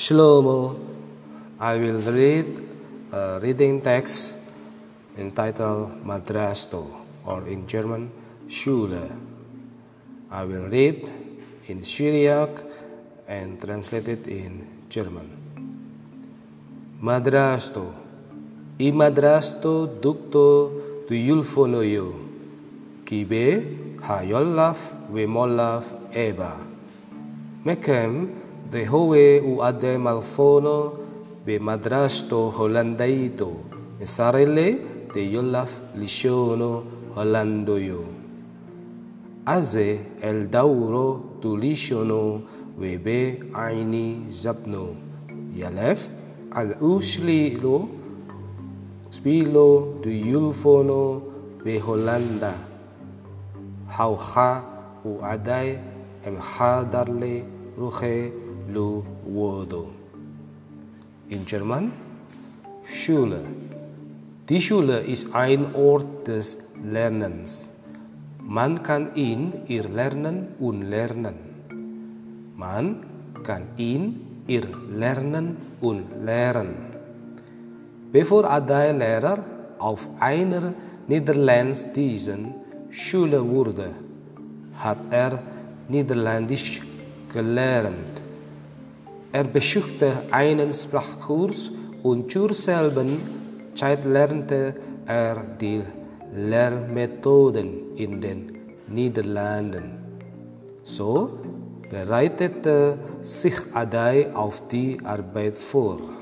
Shlomo. I will read a reading text entitled Madrasto, or in German, Schule. I will read in Syriac and translate it in German. Madrasto. I madrasto ducto tu yulfonoyo. Kibe hayolaf vemolaf eba. Mekem دهوه أو اده مالفونو به مدرشتو هولندیتو مسارله ده يولف لشونو هولندويو أزي الدورو توليشونو وبي عيني زبنو يلف الأوشليلو سبيلو دو يولفونو بهولندا هاوخا وعداي ام خادرلي روخي Haucha u adai em darle ruche lu wodo. In German, Schule. Die Schule ist ein Ort des Lernens. Man kann in ihr lernen und lernen. Man kann in ihr lernen und lehren. Bevor Adai Lehrer auf einer niederländischen Schule wurde, hat er Niederländisch gelernt. Er besuchte einen Sprachkurs und zur selben Zeit lernte er die Lehrmethoden in den Niederlanden. So bereitete sich Adai auf die Arbeit vor.